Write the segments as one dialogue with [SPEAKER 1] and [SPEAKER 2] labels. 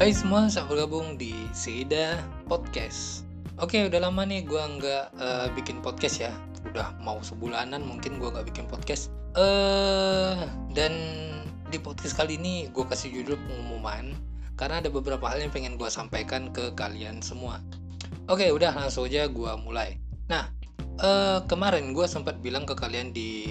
[SPEAKER 1] Hai semua, selamat bergabung di Seida Podcast. Oke, udah lama nih gue nggak uh, bikin podcast ya. Udah mau sebulanan mungkin gue nggak bikin podcast. Eh uh, dan di podcast kali ini gue kasih judul pengumuman karena ada beberapa hal yang pengen gue sampaikan ke kalian semua. Oke, udah langsung aja gue mulai. Nah, uh, kemarin gue sempat bilang ke kalian di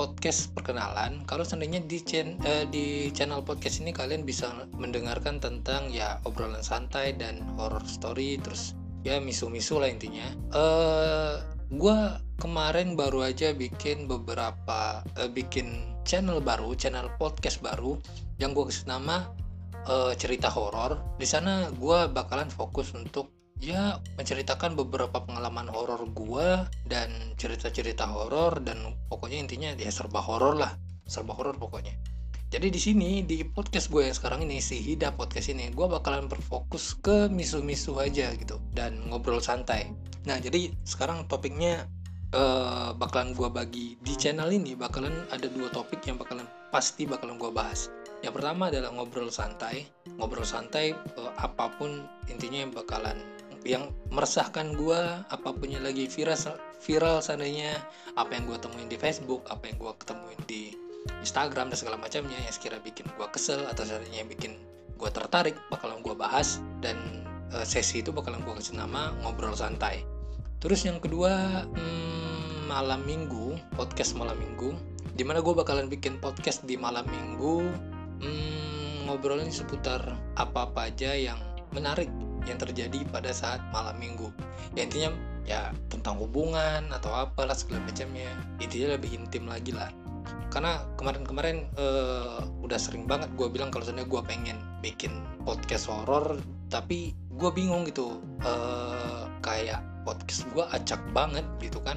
[SPEAKER 1] podcast perkenalan kalau seandainya di, uh, di channel podcast ini kalian bisa mendengarkan tentang ya obrolan santai dan horror story terus ya misu-misu lah intinya. Uh, gue kemarin baru aja bikin beberapa uh, bikin channel baru channel podcast baru yang gue kasih nama uh, cerita horor. Di sana gue bakalan fokus untuk ya menceritakan beberapa pengalaman horor gua dan cerita-cerita horor dan pokoknya intinya dia serba horor lah. Serba horor pokoknya. Jadi di sini di podcast gue yang sekarang ini si Hida podcast ini gue bakalan berfokus ke misu-misu aja gitu dan ngobrol santai. Nah jadi sekarang topiknya uh, bakalan gue bagi di channel ini bakalan ada dua topik yang bakalan pasti bakalan gue bahas. Yang pertama adalah ngobrol santai. Ngobrol santai uh, apa pun intinya yang bakalan yang meresahkan gue apa pun yang lagi viral viral seandainya apa yang gue temuin di Facebook apa yang gue ketemuin di Instagram dan segala macamnya yang sekira bikin gue kesel atau seandainya yang bikin gue tertarik bakalan gue bahas dan uh, sesi itu bakalan gue kasih nama ngobrol santai. Terus yang kedua hmm, malam minggu podcast malam minggu di mana gue bakalan bikin podcast di malam minggu. Hmm, ngobrolin seputar apa apa aja yang menarik yang terjadi pada saat malam minggu. Ya intinya ya tentang hubungan atau apalah segala macamnya. Intinya lebih intim lagi lah. Karena kemarin-kemarin uh, udah sering banget gue bilang kalau sebenarnya gue pengen bikin podcast horor tapi gue bingung gitu. Uh, kayak podcast gue acak banget gitu kan.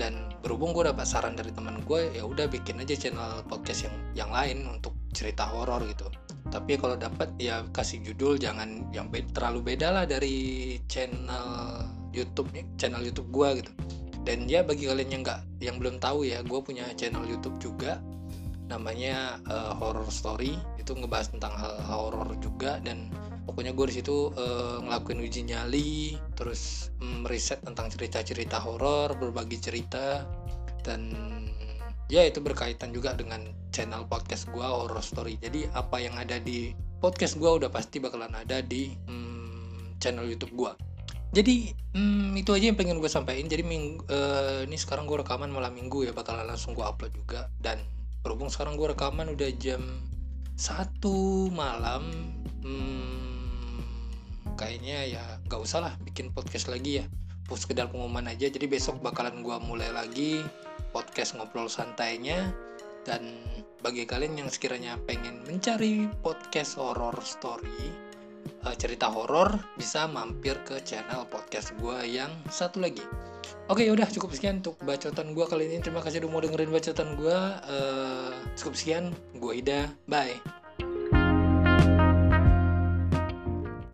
[SPEAKER 1] Dan berhubung gue dapat saran dari teman gue ya udah bikin aja channel podcast yang yang lain untuk cerita horor gitu tapi kalau dapat ya kasih judul jangan yang be terlalu beda lah dari channel YouTube channel YouTube gua gitu. Dan ya bagi kalian yang nggak yang belum tahu ya gue punya channel YouTube juga. Namanya uh, horror story. Itu ngebahas tentang hal, horor juga. Dan pokoknya gue di situ uh, ngelakuin uji nyali terus meriset tentang cerita-cerita horor berbagi cerita dan ya itu berkaitan juga dengan channel podcast gue horror story. Jadi apa yang ada di podcast gue udah pasti bakalan ada di hmm, channel YouTube gue jadi hmm, itu aja yang pengen gue sampaikan. Jadi minggu, uh, ini sekarang gue rekaman malam minggu ya bakalan langsung gue upload juga. Dan berhubung sekarang gue rekaman udah jam satu malam hmm, kayaknya ya gak usah lah bikin podcast lagi ya. Sekedar pengumuman aja. Jadi besok bakalan gue mulai lagi podcast ngobrol santainya dan bagi kalian yang sekiranya pengen mencari podcast horror story uh, cerita horor bisa mampir ke channel podcast gue yang satu lagi. Oke udah cukup sekian untuk bacotan gue kali ini. Terima kasih udah mau dengerin bacotan gue uh, Cukup sekian. Gue Ida. Bye